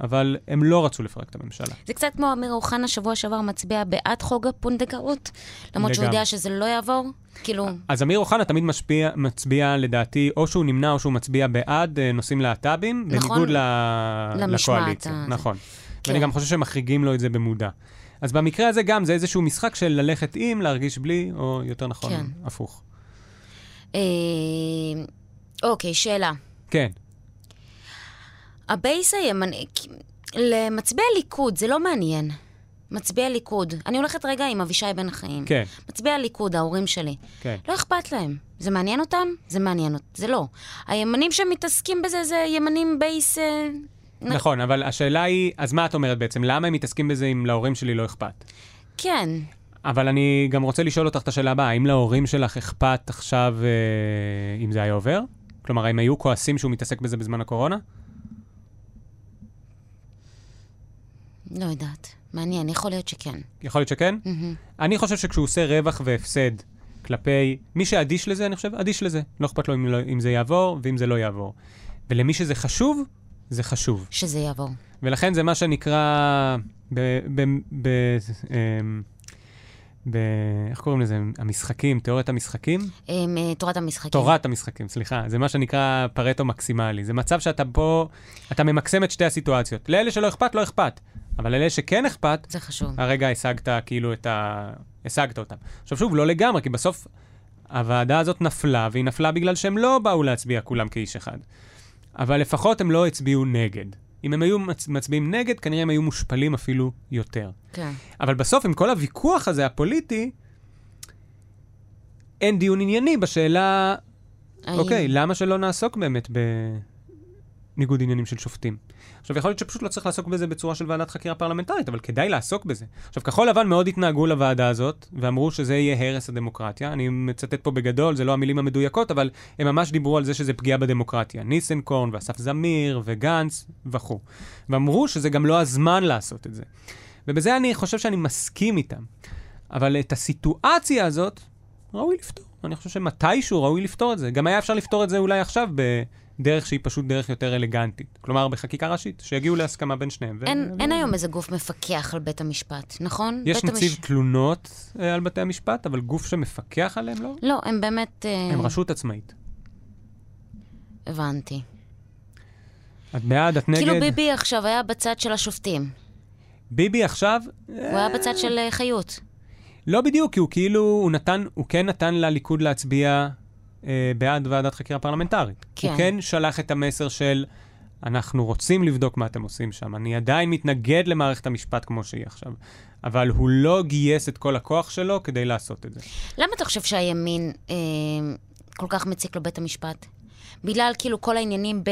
אבל הם לא רצו לפרק את הממשלה. זה קצת כמו אמיר אוחנה שבוע שעבר מצביע בעד חוק הפונדקאות, למרות שהוא. יודע שזה לא יעבור. כאילו, אז אמיר אוחנה תמיד משפיע, מצביע, לדעתי, או שהוא נמנע או שהוא מצביע בעד אה, נושאים להט"בים, נכון. בניגוד ל... לקואליציה. הזה. נכון. כן. ואני גם חושב שמחריגים לו את זה במודע. אז במקרה הזה גם, זה איזשהו משחק של ללכת עם, להרגיש בלי, או יותר נכון, כן. הפוך. אה, אוקיי, שאלה. כן. הבייס הימני, למצביע ליכוד זה לא מעניין. מצביע ליכוד. אני הולכת רגע עם אבישי בן החיים. כן, מצביע ליכוד, ההורים שלי. כן. לא אכפת להם. זה מעניין אותם? זה מעניין אותם. זה לא. הימנים שמתעסקים בזה זה ימנים בייס... אה, נכון, אבל השאלה היא, אז מה את אומרת בעצם? למה הם מתעסקים בזה אם להורים שלי לא אכפת? כן. אבל אני גם רוצה לשאול אותך את השאלה הבאה, האם להורים שלך אכפת עכשיו אה, אם זה היה עובר? כלומר, האם היו כועסים שהוא מתעסק בזה בזמן הקורונה? לא יודעת. מעניין, יכול להיות שכן. יכול להיות שכן? מהמם. אני חושב שכשהוא עושה רווח והפסד כלפי מי שאדיש לזה, אני חושב, אדיש לזה. לא אכפת לו אם, לא, אם זה יעבור ואם זה לא יעבור. ולמי שזה חשוב, זה חשוב. שזה יעבור. ולכן זה מה שנקרא, ב, ב, ב, אמ, ב, איך קוראים לזה? המשחקים, תיאוריית המשחקים? אמ, אה, תורת המשחקים. תורת המשחקים, סליחה. זה מה שנקרא פרטו מקסימלי. זה מצב שאתה פה, אתה ממקסם את שתי הסיטואציות. לאלה שלא אכפת, לא אכפת. אבל לאלה שכן אכפת, זה חשוב. הרגע השגת כאילו את ה... השגת אותם. עכשיו שוב, לא לגמרי, כי בסוף הוועדה הזאת נפלה, והיא נפלה בגלל שהם לא באו להצביע כולם כאיש אחד. אבל לפחות הם לא הצביעו נגד. אם הם היו מצ... מצביעים נגד, כנראה הם היו מושפלים אפילו יותר. כן. אבל בסוף, עם כל הוויכוח הזה, הפוליטי, אין דיון ענייני בשאלה, האם- אוקיי, למה שלא נעסוק באמת בניגוד עניינים של שופטים? עכשיו, יכול להיות שפשוט לא צריך לעסוק בזה בצורה של ועדת חקירה פרלמנטרית, אבל כדאי לעסוק בזה. עכשיו, כחול לבן מאוד התנהגו לוועדה הזאת, ואמרו שזה יהיה הרס הדמוקרטיה. אני מצטט פה בגדול, זה לא המילים המדויקות, אבל הם ממש דיברו על זה שזה פגיעה בדמוקרטיה. ניסנקורן, ואסף זמיר, וגנץ, וכו'. ואמרו שזה גם לא הזמן לעשות את זה. ובזה אני חושב שאני מסכים איתם. אבל את הסיטואציה הזאת, ראוי לפתור. אני חושב שמתישהו ראוי לפתור את זה. גם היה אפשר לפתור את זה אולי עכשיו בדרך שהיא פשוט דרך יותר אלגנטית. כלומר, בחקיקה ראשית, שיגיעו להסכמה בין שניהם. אין, ו- אין היום איזה גוף מפקח על בית המשפט, נכון? יש נציב המש- תלונות אה, על בתי המשפט, אבל גוף שמפקח עליהם לא? לא, הם באמת... אה, הם רשות עצמאית. הבנתי. את בעד, את נגד? כאילו ביבי עכשיו היה בצד של השופטים. ביבי עכשיו... הוא היה בצד של אה, חיות. לא בדיוק, כי הוא כאילו, הוא נתן, הוא כן נתן לליכוד להצביע אה, בעד ועדת חקירה פרלמנטרית. כן. הוא כן שלח את המסר של, אנחנו רוצים לבדוק מה אתם עושים שם. אני עדיין מתנגד למערכת המשפט כמו שהיא עכשיו. אבל הוא לא גייס את כל הכוח שלו כדי לעשות את זה. למה אתה חושב שהימין אה, כל כך מציק לו בית המשפט? בגלל כאילו כל העניינים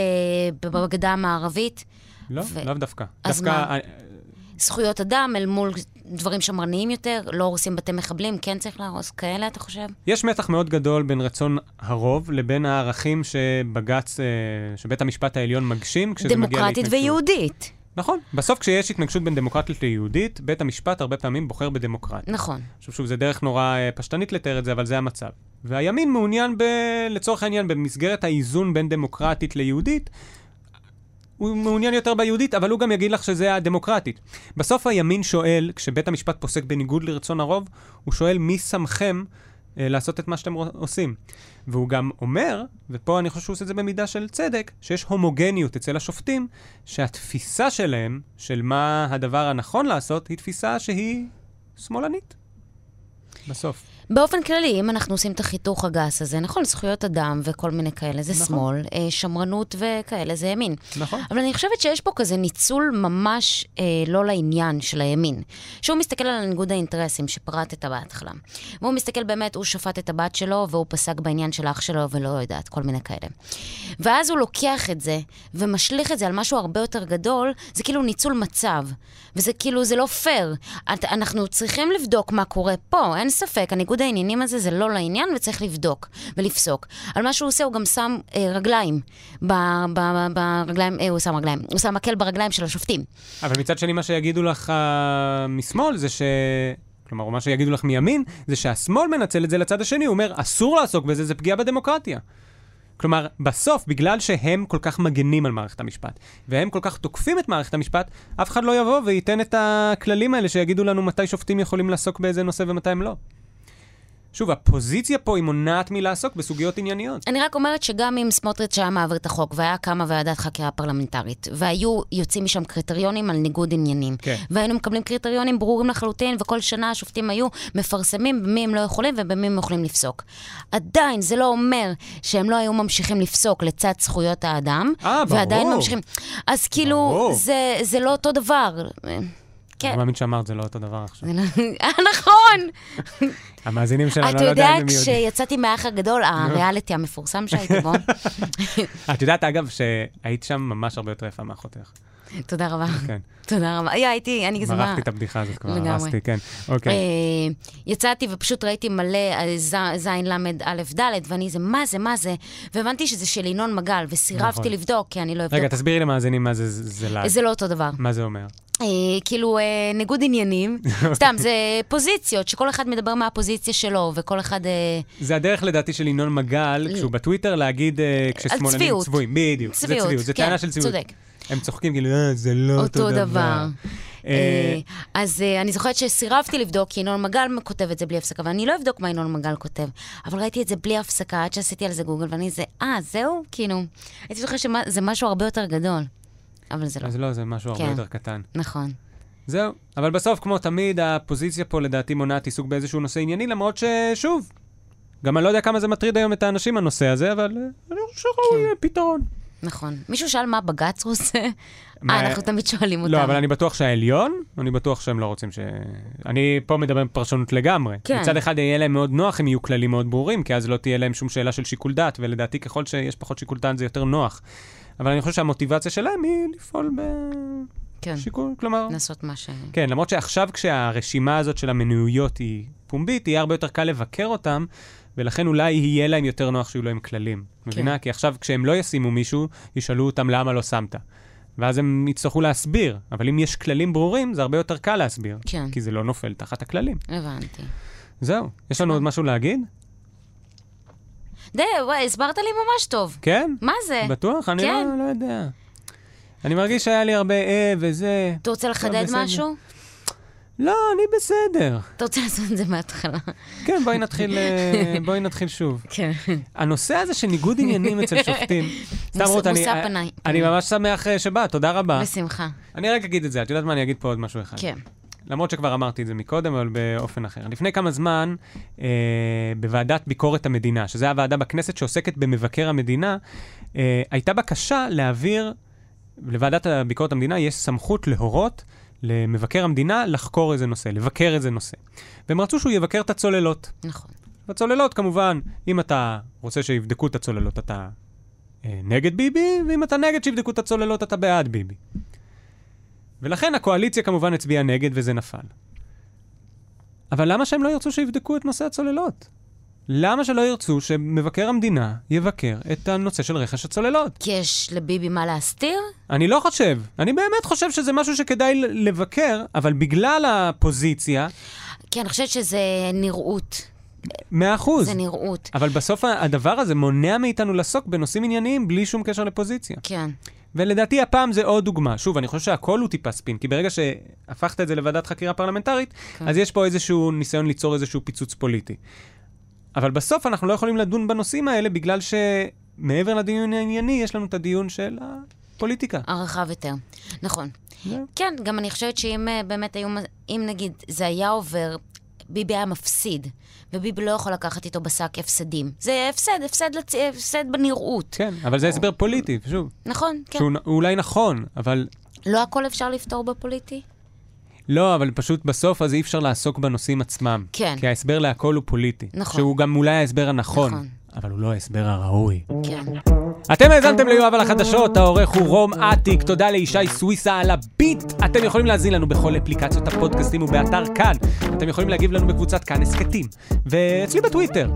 בגדה המערבית? לא, ו- לאו דווקא. אז דווקא, מה? זכויות אדם אל מול דברים שמרניים יותר? לא הורסים בתי מחבלים? כן צריך להרוס כאלה, אתה חושב? יש מתח מאוד גדול בין רצון הרוב לבין הערכים שבג"ץ, אה, שבית המשפט העליון מגשים כשזה מגיע להתנגשות. דמוקרטית ויהודית. נכון. בסוף כשיש התנגשות בין דמוקרטית ליהודית, בית המשפט הרבה פעמים בוחר בדמוקרטיה. נכון. עכשיו שוב, זה דרך נורא אה, פשטנית לתאר את זה, אבל זה המצב. והימין מעוניין, ב... לצורך העניין, במסגרת האיזון בין דמוקרטית ליהודית, הוא מעוניין יותר ביהודית, אבל הוא גם יגיד לך שזה הדמוקרטית. בסוף הימין שואל, כשבית המשפט פוסק בניגוד לרצון הרוב, הוא שואל מי שמכם אה, לעשות את מה שאתם עושים. והוא גם אומר, ופה אני חושב שהוא עושה את זה במידה של צדק, שיש הומוגניות אצל השופטים, שהתפיסה שלהם, של מה הדבר הנכון לעשות, היא תפיסה שהיא שמאלנית. בסוף. באופן כללי, אם אנחנו עושים את החיתוך הגס הזה, נכון, זכויות אדם וכל מיני כאלה, זה נכון. שמאל, אה, שמרנות וכאלה, זה ימין. נכון. אבל אני חושבת שיש פה כזה ניצול ממש אה, לא לעניין של הימין. שהוא מסתכל על ניגוד האינטרסים שפרטת בהתחלה. והוא מסתכל באמת, הוא שפט את הבת שלו, והוא פסק בעניין של אח שלו, ולא יודעת, כל מיני כאלה. ואז הוא לוקח את זה, ומשליך את זה על משהו הרבה יותר גדול, זה כאילו ניצול מצב. וזה כאילו, זה לא פייר. אנחנו צריכים לבדוק מה קורה פה, אין ספק. הניגוד העניינים הזה זה לא לעניין, וצריך לבדוק ולפסוק. על מה שהוא עושה, הוא גם שם אה, רגליים. ב, ב, ברגליים, אה, הוא שם רגליים. הוא שם מקל ברגליים של השופטים. אבל מצד שני, מה שיגידו לך uh, משמאל זה ש... כלומר, מה שיגידו לך מימין, זה שהשמאל מנצל את זה לצד השני, הוא אומר, אסור לעסוק בזה, זה פגיעה בדמוקרטיה. כלומר, בסוף, בגלל שהם כל כך מגנים על מערכת המשפט, והם כל כך תוקפים את מערכת המשפט, אף אחד לא יבוא וייתן את הכללים האלה שיגידו לנו מתי שופטים יכולים לעסוק באיזה נושא ומתי הם לא. שוב, הפוזיציה פה היא מונעת מלעסוק בסוגיות ענייניות. אני רק אומרת שגם אם סמוטריץ' היה מעביר את החוק והיה קמה ועדת חקירה פרלמנטרית, והיו יוצאים משם קריטריונים על ניגוד עניינים, כן. והיינו מקבלים קריטריונים ברורים לחלוטין, וכל שנה השופטים היו מפרסמים במי הם לא יכולים ובמי הם יכולים לפסוק. עדיין, זה לא אומר שהם לא היו ממשיכים לפסוק לצד זכויות האדם, אה, ברור. ועדיין ממשיכים. אז כאילו, ברור. זה, זה לא אותו דבר. כן. אני מאמין שאמרת, זה לא אותו דבר עכשיו. לא- אה, נכון! המאזינים שלנו, אתה לא יודע יודע, אם הם יודעים. כשיצאתי מהאח הגדול, הריאליטי המפורסם שהייתי בו, את יודעת, אגב, שהיית שם ממש הרבה יותר יפה מאחותך. תודה רבה. כן. תודה רבה. היה, הייתי, אני גזמה. מרחתי את הבדיחה הזאת כבר. הרסתי, כן. אוקיי. אה, יצאתי ופשוט ראיתי מלא אה, זין למד א' ד', ואני זה, מה זה, מה זה? והבנתי שזה של ינון מגל, וסירבתי נכון. לבדוק, כי אני לא אבדוק. רגע, תסבירי למאזינים מה זה זלאג. זה לא אותו דבר. מה זה אומר? אה, כאילו, אה, ניגוד עניינים. סתם, זה פוזיציות, שכל אחד מדבר מהפוזיציה שלו, וכל אחד... אה, זה הדרך לדעתי של ינון מגל, כשהוא בטוויטר, להגיד אה, כששמאלנים צביעות. צבועים. בדיוק, זה צביעות, צביעות, זה כן, טענה של צביעות. צודק. הם צוחקים כאילו, אה, זה לא אותו אותו דבר. דבר. אה, אה, אז אה, אני זוכרת שסירבתי לבדוק, כי ינון מגל כותב את זה בלי הפסקה, ואני לא אבדוק מה ינון מגל כותב. אבל ראיתי את זה בלי הפסקה, עד שעשיתי על זה גוגל, ואני זה, אה, זהו? כאילו, הייתי זוכרת שזה משהו הרבה יותר גדול. אבל זה לא. אז לא, זה משהו הרבה כן. יותר קטן. נכון. זהו. אבל בסוף, כמו תמיד, הפוזיציה פה לדעתי מונעת עיסוק באיזשהו נושא ענייני, למרות ששוב, גם אני לא יודע כמה זה מטריד היום את האנשים, הנושא הזה, אבל אה, אני חושב שראוי כן. פתרון. נכון. מישהו שאל מה בג"ץ רוצה? מה- אה, אנחנו תמיד שואלים אותם. לא, אבל אני בטוח שהעליון, אני בטוח שהם לא רוצים ש... אני פה מדבר בפרשנות לגמרי. כן. מצד אחד יהיה להם מאוד נוח אם יהיו כללים מאוד ברורים, כי אז לא תהיה להם שום שאלה של שיקול דעת, ולדעתי ככל שיש פחות שיקול דעת זה יותר נוח. אבל אני חושב שהמוטיבציה שלהם היא לפעול כן, בשיקול, כלומר... לעשות מה ש... כן, למרות שעכשיו כשהרשימה הזאת של המנויות היא פומבית, יהיה הרבה יותר קל לבקר אותם, ולכן אולי יהיה להם יותר נוח שיהיו להם כללים. מבינה? כי עכשיו כשהם לא ישימו מישהו, ישאלו אותם למה לא שמת. ואז הם יצטרכו להסביר. אבל אם יש כללים ברורים, זה הרבה יותר קל להסביר. כן. כי זה לא נופל תחת הכללים. הבנתי. זהו. יש לנו עוד משהו להגיד? די, וואי, הסברת לי ממש טוב. כן? מה זה? בטוח? אני כן. לא, לא יודע. אני מרגיש שהיה לי הרבה אה וזה. אתה רוצה לחדד בסדר. משהו? לא, אני בסדר. אתה רוצה לעשות את זה מההתחלה. כן, בואי נתחיל, אה, בואי נתחיל שוב. כן. הנושא הזה של ניגוד עניינים אצל שופטים, סתם רות, אני. אני ממש שמח אה, שבאת, תודה רבה. בשמחה. אני רק אגיד את זה, את יודעת מה? אני אגיד פה עוד משהו אחד. כן. למרות שכבר אמרתי את זה מקודם, אבל באופן אחר. לפני כמה זמן, אה, בוועדת ביקורת המדינה, שזו הוועדה בכנסת שעוסקת במבקר המדינה, אה, הייתה בקשה להעביר לוועדת הביקורת המדינה יש סמכות להורות למבקר המדינה לחקור איזה נושא, לבקר איזה נושא. והם רצו שהוא יבקר את הצוללות. נכון. הצוללות, כמובן, אם אתה רוצה שיבדקו את הצוללות, אתה אה, נגד ביבי, ואם אתה נגד שיבדקו את הצוללות, אתה בעד ביבי. ולכן הקואליציה כמובן הצביעה נגד וזה נפל. אבל למה שהם לא ירצו שיבדקו את נושא הצוללות? למה שלא ירצו שמבקר המדינה יבקר את הנושא של רכש הצוללות? כי יש לביבי מה להסתיר? אני לא חושב. אני באמת חושב שזה משהו שכדאי לבקר, אבל בגלל הפוזיציה, כי אני חושבת שזה נראות. מאה אחוז. זה נראות. אבל בסוף הדבר הזה מונע מאיתנו לעסוק בנושאים ענייניים בלי שום קשר לפוזיציה. כן. ולדעתי הפעם זה עוד דוגמה. שוב, אני חושב שהכל הוא טיפה ספין, כי ברגע שהפכת את זה לוועדת חקירה פרלמנטרית, כן. אז יש פה איזשהו ניסיון ליצור איזשהו פיצוץ פוליטי. אבל בסוף אנחנו לא יכולים לדון בנושאים האלה בגלל שמעבר לדיון הענייני, יש לנו את הדיון של הפוליטיקה. הרחב יותר. נכון. זהו. כן, גם אני חושבת שאם אה, באמת היו, אם נגיד זה היה עובר, ביבי היה מפסיד, וביבי לא יכול לקחת איתו בשק הפסדים. זה הפסד, הפסד, לצ... הפסד בנראות. כן, אבל זה הסבר פוליטי, שוב. נכון, כן. שהוא הוא אולי נכון, אבל לא הכל אפשר לפתור בפוליטי? לא, אבל פשוט בסוף אז אי אפשר לעסוק בנושאים עצמם. כן. כי ההסבר להכל הוא פוליטי. נכון. שהוא גם אולי ההסבר הנכון, נכון. אבל הוא לא ההסבר הראוי. כן. אתם האזנתם ליואב על החדשות, העורך הוא רום אטיק, תודה לישי סוויסה על הביט. אתם יכולים להזין לנו בכל אפליקציות הפודקאסטים ובאתר כאן. אתם יכולים להגיב לנו בקבוצת כאן הסכתים, ואצלי בטוויטר,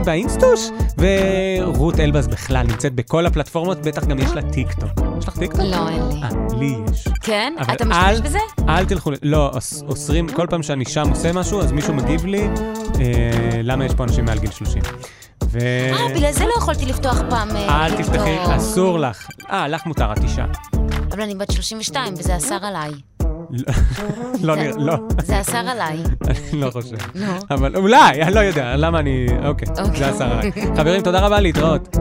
ובאינסטוש, ורות אלבז בכלל נמצאת בכל הפלטפורמות, בטח גם יש לה טיק טוק. יש לך טיק טוק? לא, אין לי. אה, לי יש. כן? אתה אל- משתמש בזה? אל תלכו, לא, אוס- אוסרים, כל פעם שאני שם עושה משהו, אז מישהו מגיב לי, אה, למה יש פה אנשים מעל גיל 30. ו... אה, בגלל זה לא יכולתי לפתוח פעם... אה, אל תפתחי. אסור לך. אה, לך מותר, את אישה. אבל אני בת 32, וזה אסר עליי. לא, נראה, לא, זה אסר עליי. לא חושב. נו. אבל אולי, אני לא יודע, למה אני... אוקיי, אוקיי. זה עשרה. חברים, תודה רבה, להתראות.